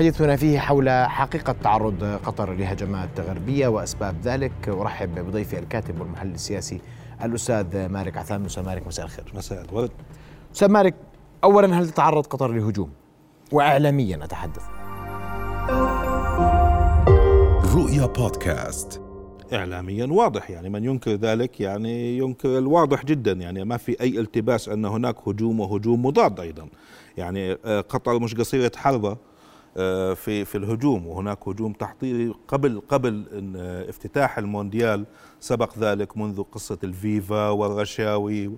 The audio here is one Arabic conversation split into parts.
حديثنا فيه حول حقيقة تعرض قطر لهجمات غربية وأسباب ذلك. أرحب بضيفي الكاتب والمحلل السياسي الأستاذ مالك عثمان أستاذ مالك مساء الخير. مساء الورد. أستاذ مالك أولا هل تتعرض قطر لهجوم؟ وإعلاميا أتحدث. رؤيا بودكاست. اعلاميا واضح يعني من ينكر ذلك يعني ينكر الواضح جدا. يعني ما في أي التباس أن هناك هجوم وهجوم مضاد أيضا. يعني آه، قطر مش قصيرة حربة. في في الهجوم وهناك هجوم تحضيري قبل قبل آه، افتتاح المونديال سبق ذلك منذ قصة الفيفا والرشاوي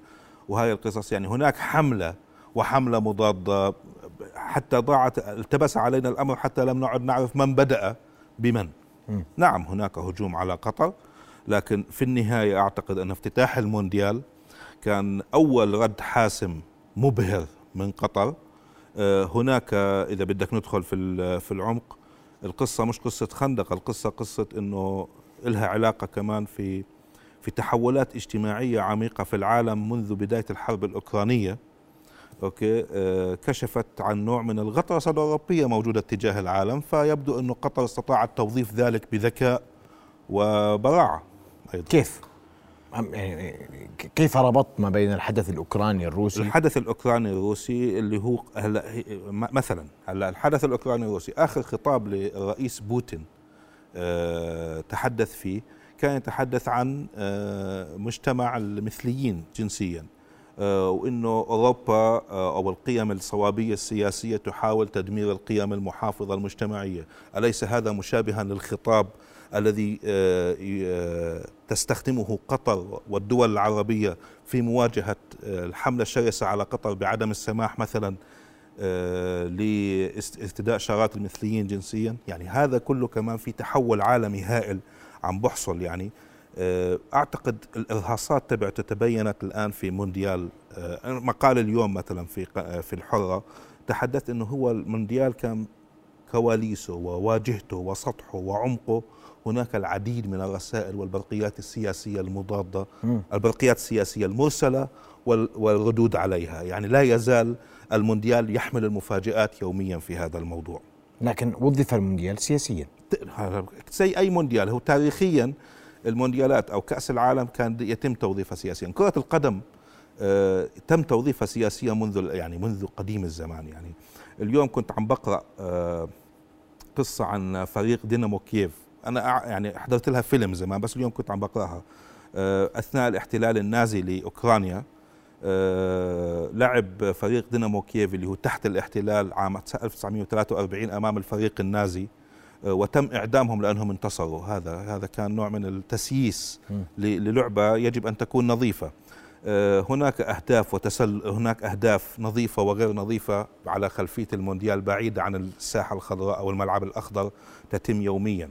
وهذه القصص. يعني هناك حملة وحملة مضادة حتى ضاعت التبس علينا الأمر حتى لم نعد نعرف من بدأ بمن. م. نعم هناك هجوم على قطر لكن في النهاية أعتقد أن افتتاح المونديال كان أول رد حاسم مبهر من قطر. آه، هناك إذا بدك ندخل في في العمق القصة مش قصة خندق القصة قصة إنه لها علاقة كمان في في تحولات اجتماعية عميقة في العالم منذ بداية الحرب الأوكرانية أوكي آه، كشفت عن نوع من الغطرسه الاوروبيه موجودة تجاه العالم فيبدو إنه قطر استطاعت توظيف ذلك بذكاء وبراعة أيضا. كيف؟ يعني كيف ربطت ما بين الحدث الأوكراني الروسي؟ الحدث الأوكراني الروسي اللي هو هلا مثلا هلا الحدث الأوكراني الروسي آخر خطاب للرئيس بوتين أه تحدث فيه كان يتحدث عن أه مجتمع المثليين جنسيا أه وإنه أوروبا آه، أو القيم الصوابية السياسية تحاول تدمير القيم المحافظة المجتمعية، أليس هذا مشابها للخطاب الذي آه، آه، تستخدمه قطر والدول العربية في مواجهة آه، الحملة الشرسة على قطر بعدم السماح مثلا لاستداء شارات المثليين جنسيا. يعني هذا كله كمان في تحول عالمي هائل عم بحصل يعني. أعتقد الإرهاصات تبعته تبينت الآن في مونديال مقال اليوم مثلا في في الحرة تحدثت إنه هو المونديال كان كواليسه وواجهته وسطحه وعمقه هناك العديد من الرسائل والبرقيات السياسية المضادة البرقيات السياسية المرسلة والردود عليها. يعني لا يزال المونديال يحمل المفاجآت يوميا في هذا الموضوع. لكن وظف المونديال سياسيا. زي أي مونديال هو تاريخيا المونديالات أو كأس العالم كان يتم توظيفها سياسيا. كرة القدم آه تم توظيفها سياسيا منذ يعني منذ قديم الزمان. يعني اليوم كنت عم بقرأ آه قصة عن فريق دينامو كييف. أنا يعني حضرت لها فيلم زمان بس اليوم كنت عم بقرأها. آه، أثناء الاحتلال النازي لأوكرانيا آه، لعب فريق دينامو كييف اللي هو تحت الاحتلال عام 1943 أمام الفريق النازي. آه، وتم إعدامهم لأنهم انتصروا. هذا هذا كان نوع من التسييس للعبة يجب أن تكون نظيفة. هناك أهداف وتسل هناك أهداف نظيفة وغير نظيفة على خلفية المونديال بعيدة عن الساحة الخضراء أو الملعب الأخضر تتم يوميا.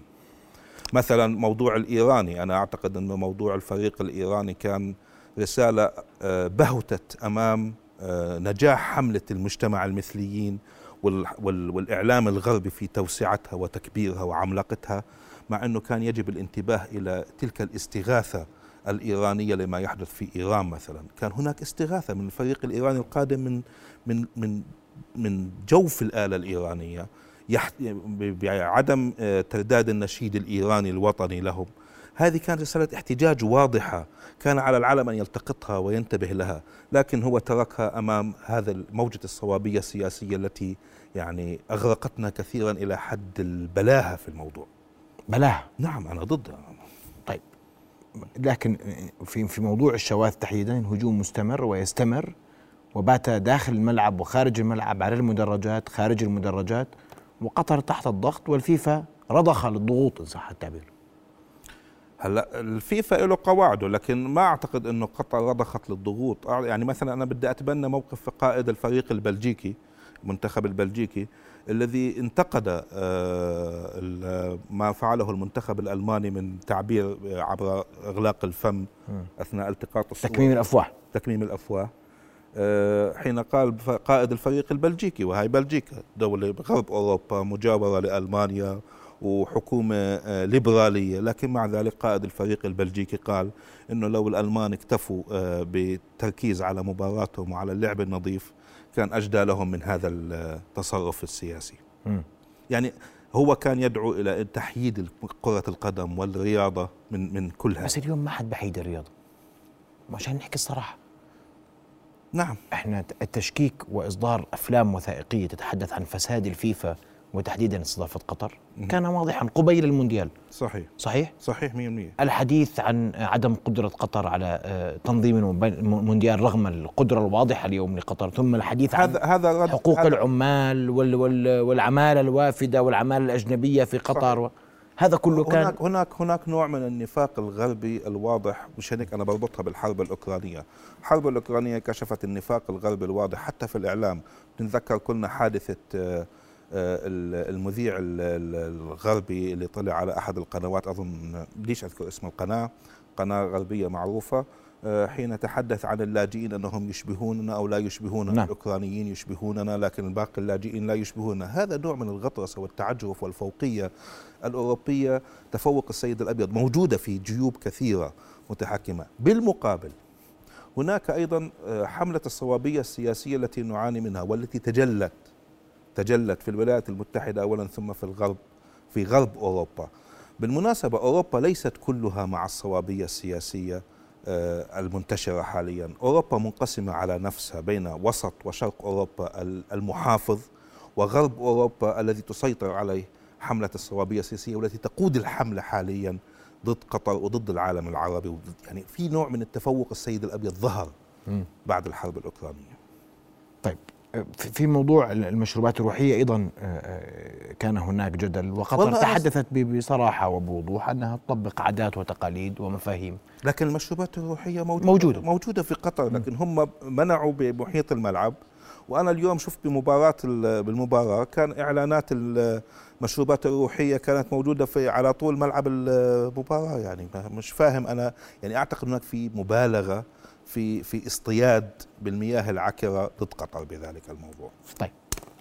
مثلا موضوع الإيراني. أنا أعتقد إنه موضوع الفريق الإيراني كان رسالة آه، بهتت أمام آه، نجاح حملة المجتمع المثليين والإعلام الغربي في توسعتها وتكبيرها وعملاقتها مع إنه كان يجب الانتباه إلى تلك الاستغاثة الإيرانية لما يحدث في إيران مثلا، كان هناك استغاثة من الفريق الإيراني القادم من من من من جوف الآلة الإيرانية. بعدم آه، ترداد النشيد الإيراني الوطني لهم. هذه كانت رسالة احتجاج واضحة كان على العالم أن يلتقطها وينتبه لها لكن هو تركها أمام هذا موجة الصوابية السياسية التي يعني أغرقتنا كثيرا إلى حد البلاهة في الموضوع. بلاهة؟ نعم أنا ضدها طيب. لكن في في موضوع الشواذ تحديدا هجوم مستمر ويستمر وبات داخل الملعب وخارج الملعب على المدرجات خارج المدرجات وقطر تحت الضغط والفيفا رضخ للضغوط إن صح التعبير. هلا الفيفا له قواعده لكن ما أعتقد إنه قطر رضخت للضغوط. يعني مثلا أنا بدي أتبنى موقف قائد الفريق البلجيكي المنتخب البلجيكي الذي انتقد آه، ما فعله المنتخب الألماني من تعبير عبر إغلاق الفم أثناء التقاط الصور تكميم الأفواه. تكميم الأفواه. حين قال قائد الفريق البلجيكي وهي بلجيكا دولة غرب أوروبا مجاورة لألمانيا وحكومة آه، ليبرالية. لكن مع ذلك قائد الفريق البلجيكي قال أنه لو الألمان اكتفوا آه، بالتركيز على مباراتهم وعلى اللعب النظيف كان أجدى لهم من هذا التصرف السياسي. يعني هو كان يدعو إلى تحييد كرة القدم والرياضة من من كل هذا. بس اليوم ما حد بحيد الرياضة. عشان نحكي الصراحة. نعم. إحنا التشكيك وإصدار أفلام وثائقية تتحدث عن فساد الفيفا وتحديدا استضافة قطر كان واضحا قبيل المونديال. صحيح. صحيح؟ صحيح 100% الحديث عن عدم قدرة قطر على آه، تنظيم المونديال رغم القدرة الواضحة اليوم لقطر ثم الحديث عن هذا هذا رد حقوق هذا العمال وال وال والعمالة الوافدة والعمالة الأجنبية في قطر و هذا كله كان هناك هناك هناك نوع من النفاق الغربي الواضح مشان هيك أنا بربطها بالحرب الأوكرانية، الحرب الأوكرانية كشفت النفاق الغربي الواضح حتى في الإعلام، نتذكر كلنا حادثة آه، المذيع الغربي اللي طلع على أحد القنوات أظن ليش أذكر اسم القناة؟ قناة غربية معروفة. حين تحدث عن اللاجئين أنهم يشبهوننا أو لا يشبهوننا نعم. الأوكرانيين يشبهوننا لكن باقي اللاجئين لا يشبهوننا. هذا نوع من الغطرسة والتعجرف والفوقية الأوروبية. تفوق السيد الأبيض موجودة في جيوب كثيرة متحكمة. بالمقابل هناك أيضا آه، حملة الصوابية السياسية التي نعاني منها والتي تجلت تجلت في الولايات المتحدة أولا ثم في الغرب في غرب أوروبا. بالمناسبة أوروبا ليست كلها مع الصوابية السياسية. آه، المنتشرة حاليا. أوروبا منقسمة على نفسها بين وسط وشرق أوروبا المحافظ وغرب أوروبا الذي تسيطر عليه حملة الصوابية السياسية والتي تقود الحملة حاليا ضد قطر وضد العالم العربي. يعني في نوع من التفوق السيد الأبيض ظهر بعد الحرب الأوكرانية. طيب. في موضوع المشروبات الروحية أيضا آه، آه، كان هناك جدل وقطر تحدثت بصراحة وبوضوح أنها تطبق عادات وتقاليد ومفاهيم. لكن المشروبات الروحية موجوده موجودة, موجودة في قطر لكن هم منعوا بمحيط الملعب. وأنا اليوم شفت بمباراة بالمباراة كان إعلانات المشروبات الروحية كانت موجودة في على طول ملعب المباراة. يعني مش فاهم أنا يعني أعتقد هناك في مبالغة في في اصطياد بالمياه العكرة ضد قطر بذلك الموضوع. طيب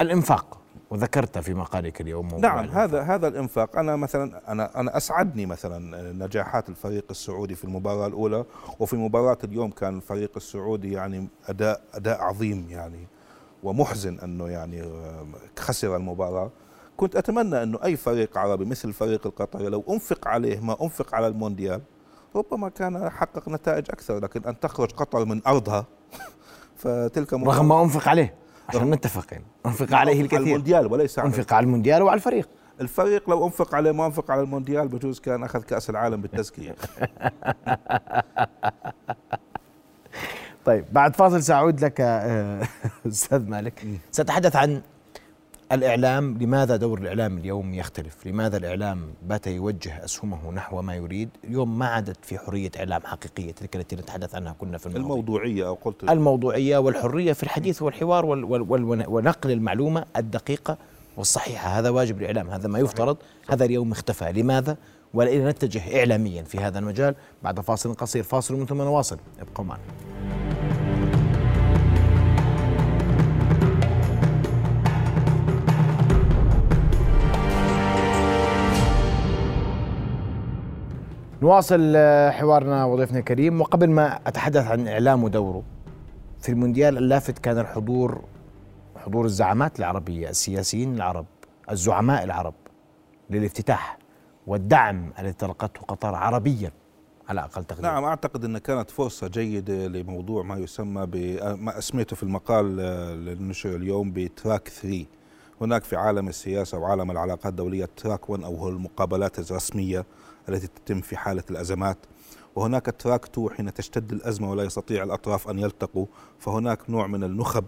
الإنفاق وذكرت في مقالك اليوم نعم الإنفاق. هذا هذا الإنفاق أنا مثلا أنا أنا أسعدني مثلا نجاحات الفريق السعودي في المباراة الأولى وفي مباراة اليوم كان الفريق السعودي يعني أداء أداء عظيم يعني ومحزن أنه يعني خسر المباراة كنت أتمنى أنه أي فريق عربي مثل الفريق القطري لو أنفق عليه ما أنفق على المونديال ربما كان حقق نتائج أكثر لكن أن تخرج قطر من أرضها فتلك رغم ما أنفق عليه عشان نتفق يعني أنفق عليه الكثير. على المونديال وليس على أنفق على المونديال وعلى الفريق. الفريق لو أنفق عليه ما أنفق على المونديال بجوز كان أخذ كأس العالم بالتزكية. طيب بعد فاصل سأعود لك آه، أستاذ مالك. سأتحدث عن الإعلام لماذا دور الإعلام اليوم يختلف؟ لماذا الإعلام بات يوجه أسهمه نحو ما يريد؟ اليوم ما عادت في حرية إعلام حقيقية تلك التي نتحدث عنها كنا في الماضي. الموضوعية أو قلت الموضوعية والحرية في الحديث والحوار وال وال ونقل المعلومة الدقيقة والصحيحة. هذا واجب الإعلام هذا ما يفترض هذا اليوم اختفى. لماذا؟ ولئن نتجه إعلاميا في هذا المجال بعد فاصل قصير فاصل من ثم نواصل. ابقوا معنا. نواصل آه، حوارنا وضيفنا الكريم. وقبل ما أتحدث عن اعلام ودوره في المونديال اللافت كان الحضور حضور الزعامات العربية السياسيين العرب الزعماء العرب للافتتاح والدعم الذي تلقته قطر عربيا على أقل تقدير. نعم أعتقد إن كانت فرصة جيدة لموضوع ما يسمى ما أسميته في المقال آه، للنشر اليوم بتراك 3 هناك في عالم السياسة وعالم العلاقات الدولية تراك 1 أو هو المقابلات الرسمية. التي تتم في حالة الأزمات. وهناك تراك 2 حين تشتد الأزمة ولا يستطيع الأطراف أن يلتقوا. فهناك نوع من النخب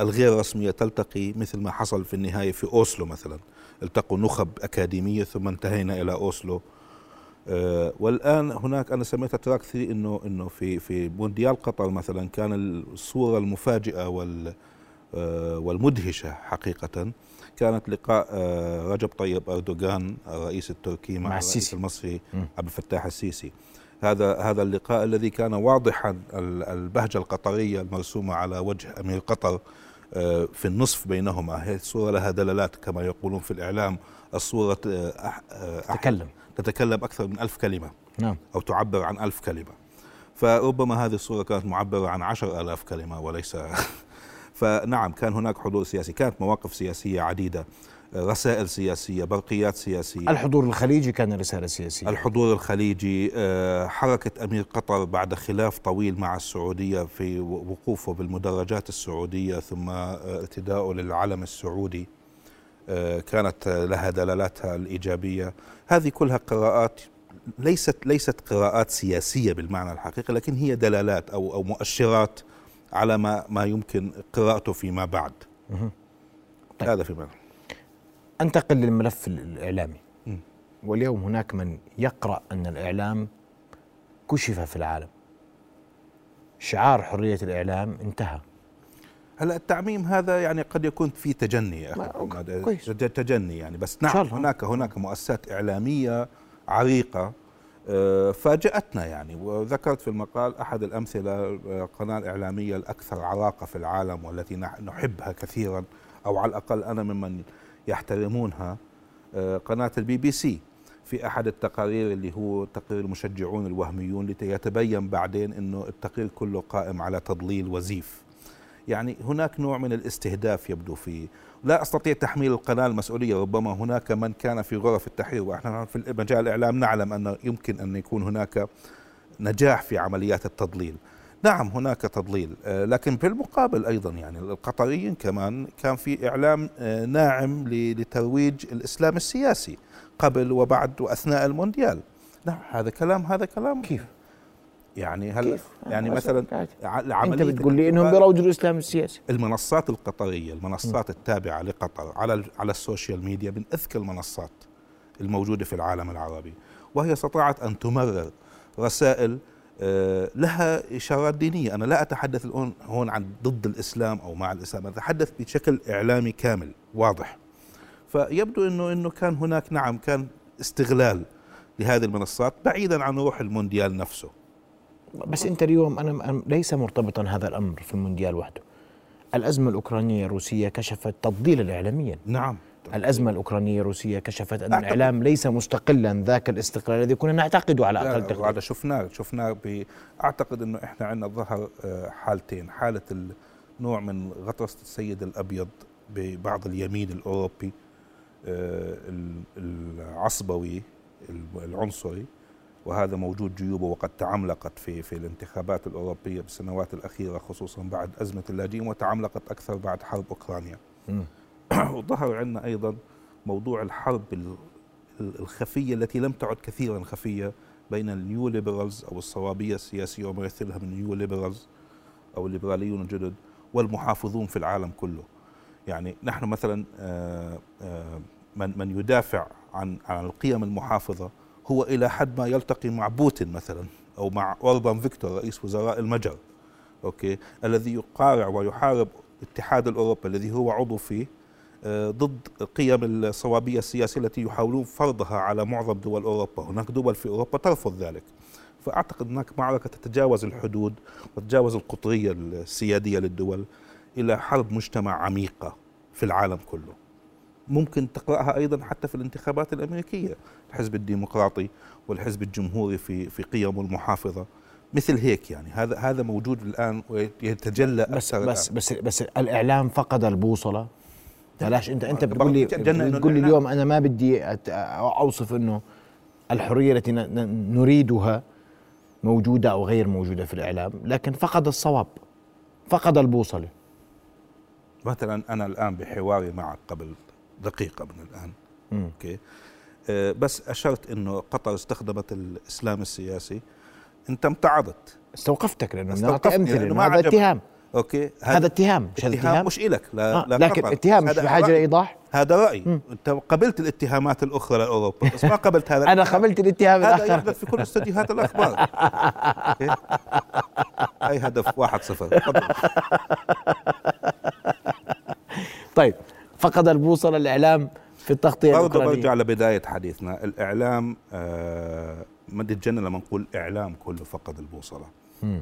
الغير رسمية تلتقي مثل ما حصل في النهاية في أوسلو مثلا. التقوا نخب أكاديمية ثم انتهينا إلى أوسلو. آه والآن هناك أنا سميتها تراك 3 إنه إنه في في مونديال قطر مثلا كان الصورة المفاجئة وال آه والمدهشة حقيقة. كانت لقاء آه، رجب طيب أردوغان الرئيس التركي مع, مع الرئيس المصري عبد الفتاح السيسي. هذا هذا اللقاء الذي كان واضحا البهجة القطرية المرسومة على وجه أمير قطر آه، في النصف بينهما. هذه الصورة لها دلالات كما يقولون في الإعلام. الصورة آه، تتكلم. تتكلم أكثر من ألف كلمة. نعم. أو تعبر عن ألف كلمة. فربما هذه الصورة كانت معبرة عن عشر آلاف كلمة وليس فنعم كان هناك حضور سياسي كانت مواقف سياسية عديدة رسائل سياسية برقيات سياسية. الحضور الخليجي كان رسالة سياسية. الحضور الخليجي آه، حركة أمير قطر بعد خلاف طويل مع السعودية في وقوفه بالمدرجات السعودية ثم ارتداؤه للعلم السعودي آه، كانت لها دلالاتها الإيجابية. هذه كلها قراءات ليست ليست قراءات سياسية بالمعنى الحقيقي لكن هي دلالات أو أو مؤشرات على ما ما يمكن قراءته فيما بعد. طيب. هذا في معنى أنتقل للملف الإعلامي. واليوم هناك من يقرأ أن الإعلام كشف في العالم. شعار حرية الإعلام انتهى. هلا التعميم هذا يعني قد يكون في تجني يا أخي. تجني يعني بس نعم هناك هناك مؤسسات إعلامية عريقة فاجأتنا يعني. وذكرت في المقال أحد الأمثلة القناة الإعلامية الأكثر عراقة في العالم والتي نحبها كثيرا أو على الأقل أنا ممن يحترمونها آه، قناة البي بي سي. في أحد التقارير اللي هو تقرير المشجعون الوهميون ليتبين بعدين أنه التقرير كله قائم على تضليل وزيف. يعني هناك نوع من الاستهداف يبدو فيه لا أستطيع تحميل القناة المسؤولية ربما هناك من كان في غرف التحرير. ونحن في مجال الإعلام نعلم أن يمكن أن يكون هناك نجاح في عمليات التضليل. نعم هناك تضليل آه، لكن في المقابل أيضا يعني القطريين كمان كان في إعلام آه، ناعم لترويج الإسلام السياسي قبل وبعد واثناء المونديال. نعم هذا كلام هذا كلام. كيف؟ يعني هل كيف؟ يعني مثلا أنت بتقول لي إنهم بيروجوا الإسلام السياسي. المنصات القطرية المنصات م. التابعة لقطر على على ال social media من أذكى المنصات الموجودة في العالم العربي وهي استطاعت أن تمرر رسائل آه، لها إشارات دينية. أنا لا أتحدث الآن هون عن ضد الإسلام أو مع الإسلام أتحدث بشكل إعلامي كامل واضح. فيبدو انه إنه كان هناك نعم كان استغلال لهذه المنصات بعيدا عن روح المونديال نفسه. بس أنت اليوم أنا ليس مرتبطا هذا الأمر في المونديال وحده. الأزمة الأوكرانية الروسية كشفت تفضيلا اعلاميا. نعم. الأزمة الأوكرانية الروسية كشفت أن الإعلام ليس مستقلا ذاك الاستقلال الذي كنا نعتقده على أقل تقدير. هذا شفناه شفناه أعتقد أنه إحنا عندنا ظهر آه، حالتين. حالة النوع من غطرسة السيد الأبيض ببعض اليمين الأوروبي آه، العصبوي العنصري وهذا موجود جيوبه وقد تعملقت في في الانتخابات الأوروبية بالسنوات الأخيرة خصوصا بعد أزمة اللاجئين وتعملقت أكثر بعد حرب أوكرانيا. وظهر عندنا أيضا موضوع الحرب الخفية التي لم تعد كثيرا خفية بين ال neoliberals أو الصوابية السياسية وما يمثلها من neoliberals أو الليبراليون الجدد والمحافظون في العالم كله. يعني نحن مثلا آه، آه، من من يدافع عن عن القيم المحافظة هو إلى حد ما يلتقي مع بوتين مثلا أو مع أوربان فيكتور رئيس وزراء المجر okay؟ الذي يقارع ويحارب الاتحاد الأوروبي الذي هو عضو فيه آه، ضد قيم الصوابية السياسية التي يحاولون فرضها على معظم دول أوروبا. هناك دول في أوروبا ترفض ذلك. فأعتقد هناك معركة تتجاوز الحدود وتتجاوز القطرية السيادية للدول إلى حرب مجتمع عميقة في العالم كله. ممكن تقرأها أيضا حتى في الانتخابات الأمريكية الحزب الديمقراطي والحزب الجمهوري في في قيمه المحافظة. مثل هيك يعني هذا هذا موجود الآن ويتجلى بس بس الآن. بس بس الإعلام فقد البوصلة. بلاش أنت أنت بتقول لي بتقول لي اليوم أنا ما بدي أوصف إنه الحرية التي نريدها موجودة أو غير موجودة في الإعلام لكن فقد الصواب فقد البوصلة. مثلا أنا الآن بحواري معك قبل دقيقة من الآن. م. أوكي. أه بس أشرت أنه قطر استخدمت الإسلام السياسي. أنت امتعضت. استوقفتك لأنه استوقفتني أمثلة هذا اتهام. أوكي. هذا اتهام مش اتهام مش إلك لا, آه. لا لكن اتهام مش بحاجه لايضاح هذا رأيي. م. أنت قبلت الاتهامات الأخرى لأوروبا بس ما قبلت هذا أنا قبلت الاتهام هذا يحدث في كل استديوهات الأخبار. أي هدف؟ واحد صفر. طيب. فقد البوصلة الاعلام في التغطية برضه برجع لبداية حديثنا. الإعلام آه ما تتجنن لما نقول إعلام كله فقد البوصلة. م.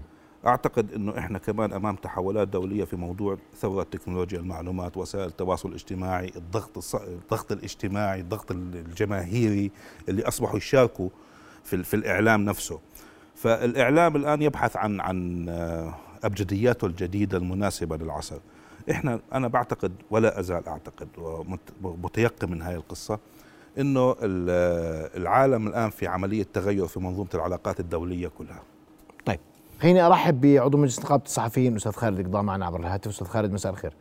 أعتقد إنه إحنا كمان أمام تحولات دولية في موضوع ثورة تكنولوجيا المعلومات وسائل التواصل الاجتماعي الضغط الص... الضغط الاجتماعي الضغط الجماهيري اللي أصبحوا يشاركوا في في الإعلام نفسه. فالإعلام الآن يبحث عن عن آه، أبجدياته الجديدة المناسبة للعصر. إحنا أنا بعتقد ولا أزال أعتقد ومتيقن من هذه القصة إنه العالم الآن في عملية تغير في منظومة العلاقات الدولية كلها. طيب خليني أرحب بعضو مجلس نقابه الصحفيين أستاذ خالد قضاء معنا عبر الهاتف. أستاذ خالد مساء الخير.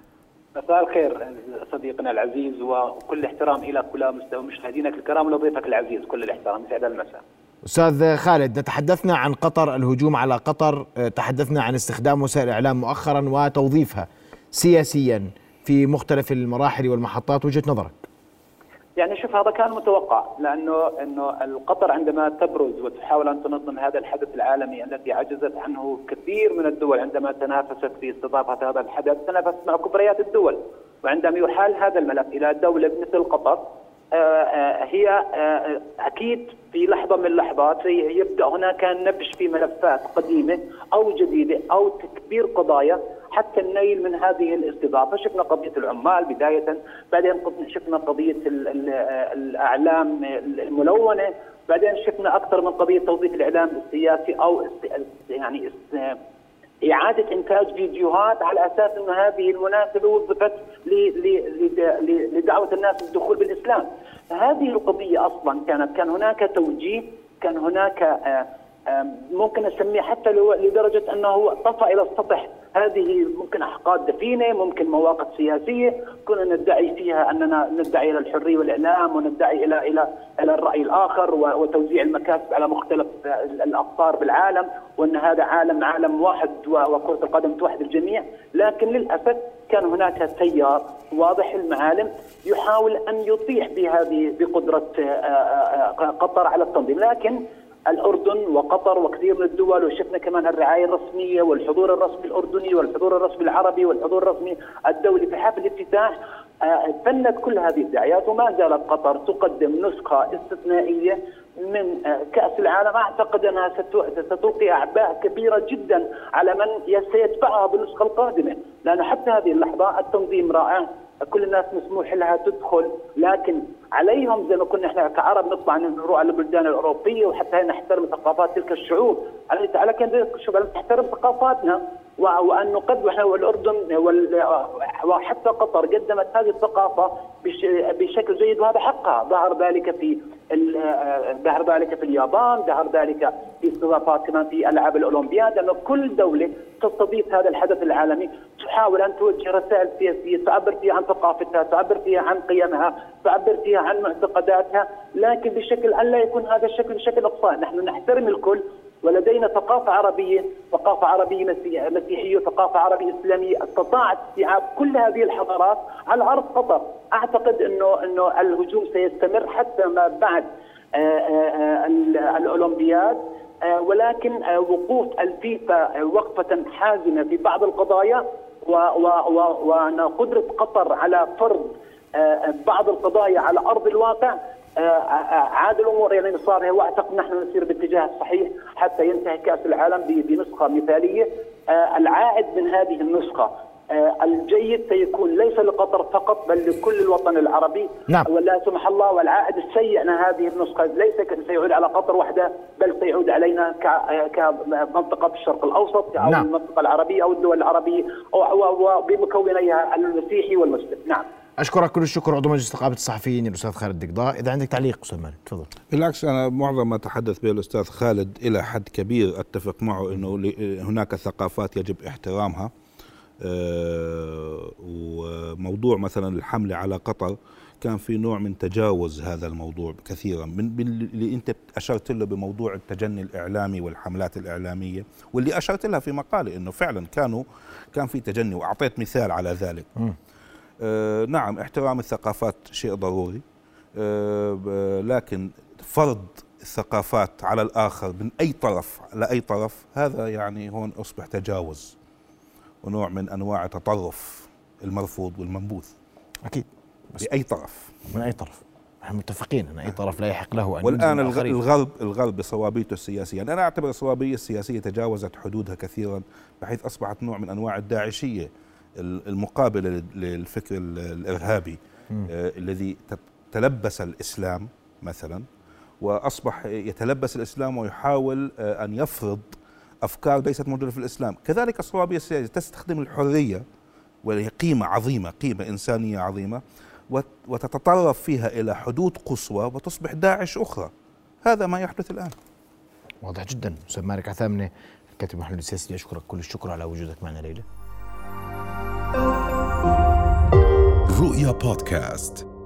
مساء الخير صديقنا العزيز وكل احترام إلى كل مستوى مشاهدينك الكرام ولضيفك العزيز. كل الاحترام سعد المساء. أستاذ خالد نتحدثنا عن قطر الهجوم على قطر. تحدثنا عن استخدام وسائل الاعلام مؤخرا وتوظيفها. سياسيا في مختلف المراحل والمحطات وجهة نظرك؟ يعني شوف هذا كان متوقع لأنه إنه القطر عندما تبرز وتحاول أن تنظم هذا الحدث العالمي الذي عجزت عنه كثير من الدول عندما تنافست في استضافة هذا الحدث تنافست مع كبريات الدول. وعندما يحال هذا الملف إلى دولة مثل قطر آه، آه، هي آه، أكيد في لحظة من اللحظات يبدا هناك نبش في ملفات قديمة أو جديدة أو تكبير قضايا حتى النيل من هذه الاستضافه، شفنا قضية العمال بداية، بعدين شفنا قضية الإعلام الملونة، بعدين شفنا أكثر من قضية توظيف الإعلام السياسي أو يعني إعادة إنتاج فيديوهات على أساس أن هذه المناسبة وظفت لدعوة الناس للدخول بالإسلام. هذه القضية أصلا كانت كان هناك توجيه كان هناك آه، ممكن أسميه حتى لدرجة أنه طفى إلى السطح. هذه ممكن أحقاد دفينة، ممكن مواقف سياسية. كنا ندعي فيها أننا ندعي إلى الحرية والإعلام وندعي إلى إلى إلى الرأي الآخر وتوزيع المكاسب على مختلف الأقطار بالعالم وأن هذا عالم عالم واحد وكرة القدم توحد الجميع، لكن للأسف كان هناك تيار واضح. المعالم يحاول أن يطيح بهذه بقدرة قطر على التنظيم، لكن الأردن وقطر وكثير من الدول وشفنا كمان الرعاية الرسمية والحضور الرسمي الأردني والحضور الرسمي العربي والحضور الرسمي الدولي. في حفل الافتتاح آه، فنت كل هذه الدعايات وما زالت قطر تقدم نسخة استثنائية من آه، كأس العالم. أعتقد أنها ستلقي أعباء كبيرة جدا على من سيتبعها بالنسخة القادمة. لأنه حتى هذه اللحظة التنظيم رائع. كل الناس مسموح لها تدخل لكن عليهم زي ما كنا إحنا كعرب نطلع نروح على البلدان الأوروبية وحتى نحترم ثقافات تلك الشعوب، عليه تعالى كان شوف تحترم ثقافاتنا. وأن نقدم وإحنا والأردن وحتى قطر قدمت هذه الثقافة بشكل جيد وهذا حقها، ظهر ذلك في ظهر ذلك في اليابان، ظهر ذلك في استضافات كمان في ألعاب الاولمبياد، لأنه كل دولة تستضيف هذا الحدث العالمي. تحاول أن توجه رسائل سياسية تعبر فيها عن ثقافتها، تعبر فيها عن قيمها، تعبر فيها عن معتقداتها، لكن بشكل أن لا يكون هذا الشكل بشكل اقصائي، نحن نحترم الكل ولدينا ثقافة عربية ثقافة عربية مسيحية وثقافة عربية إسلامية. استطاعت استيعاب كل هذه الحضارات على أرض قطر أعتقد أنه أنه الهجوم سيستمر حتى ما بعد آه، آه، آه، الأولمبياد. ولكن وقوف الفيفا وقفة حازمة في بعض القضايا وأن قدرة قطر على فرض بعض القضايا على أرض الواقع عاد الأمور إلى نصابها وأعتقد نحن نسير باتجاه الصحيح حتى ينتهي كأس العالم بنسخة مثالية آه، العائد من هذه النسخة آه، الجيد سيكون ليس لقطر فقط بل لكل الوطن العربي نعم. ولا سمح الله والعائد السيء من هذه النسخة ليس سيعود على قطر وحده بل سيعود علينا آه، كمنطقة في الشرق الأوسط أو نعم. المنطقة العربية أو الدول العربية وبمكونيها المسيحي والمسلم نعم أشكرك كل الشكر عضو مجلس نقابه الصحفيين الأستاذ خالد دقضاء إذا عندك تعليق أستاذ مالك تفضل. بالعكس أنا معظم ما تحدث به الأستاذ خالد إلى حد كبير أتفق معه إنه هناك ثقافات يجب احترامها. أه وموضوع مثلا الحملة على قطر كان في نوع من تجاوز هذا الموضوع كثيرا. من اللي أنت أشرت له بموضوع التجني الإعلامي والحملات الإعلامية واللي أشرت لها في مقالي إنه فعلا كانوا كان في تجني وأعطيت مثال على ذلك. م. آه، نعم احترام الثقافات شيء ضروري. آه، لكن فرض الثقافات على الآخر من أي طرف على أي طرف هذا يعني هون أصبح تجاوز ونوع من أنواع التطرف المرفوض والمنبوذ. أكيد. بأي طرف. من أي طرف؟ نحن متفقين أن أي طرف لا يحق له أن والآن الغرب الغرب بصوابيته السياسية. أنا أعتبر الصوابيه السياسية تجاوزت حدودها كثيرا بحيث أصبحت نوع من أنواع الداعشية. المقابله للفكر الإرهابي آه الذي تلبس الإسلام مثلا وأصبح يتلبس الإسلام ويحاول آه أن يفرض أفكار ليست موجودة في الإسلام، كذلك الصوابيه السياسيه تستخدم الحرية وهي قيمة عظيمة قيمة إنسانية عظيمة وتتطرف فيها إلى حدود قصوى وتصبح داعش أخرى. هذا ما يحدث الآن. واضح جدا. أستاذ مالك عثامنة الكاتب المحلل السياسي أشكرك كل الشكر على وجودك معنا ليلة. رؤيا بودكاست.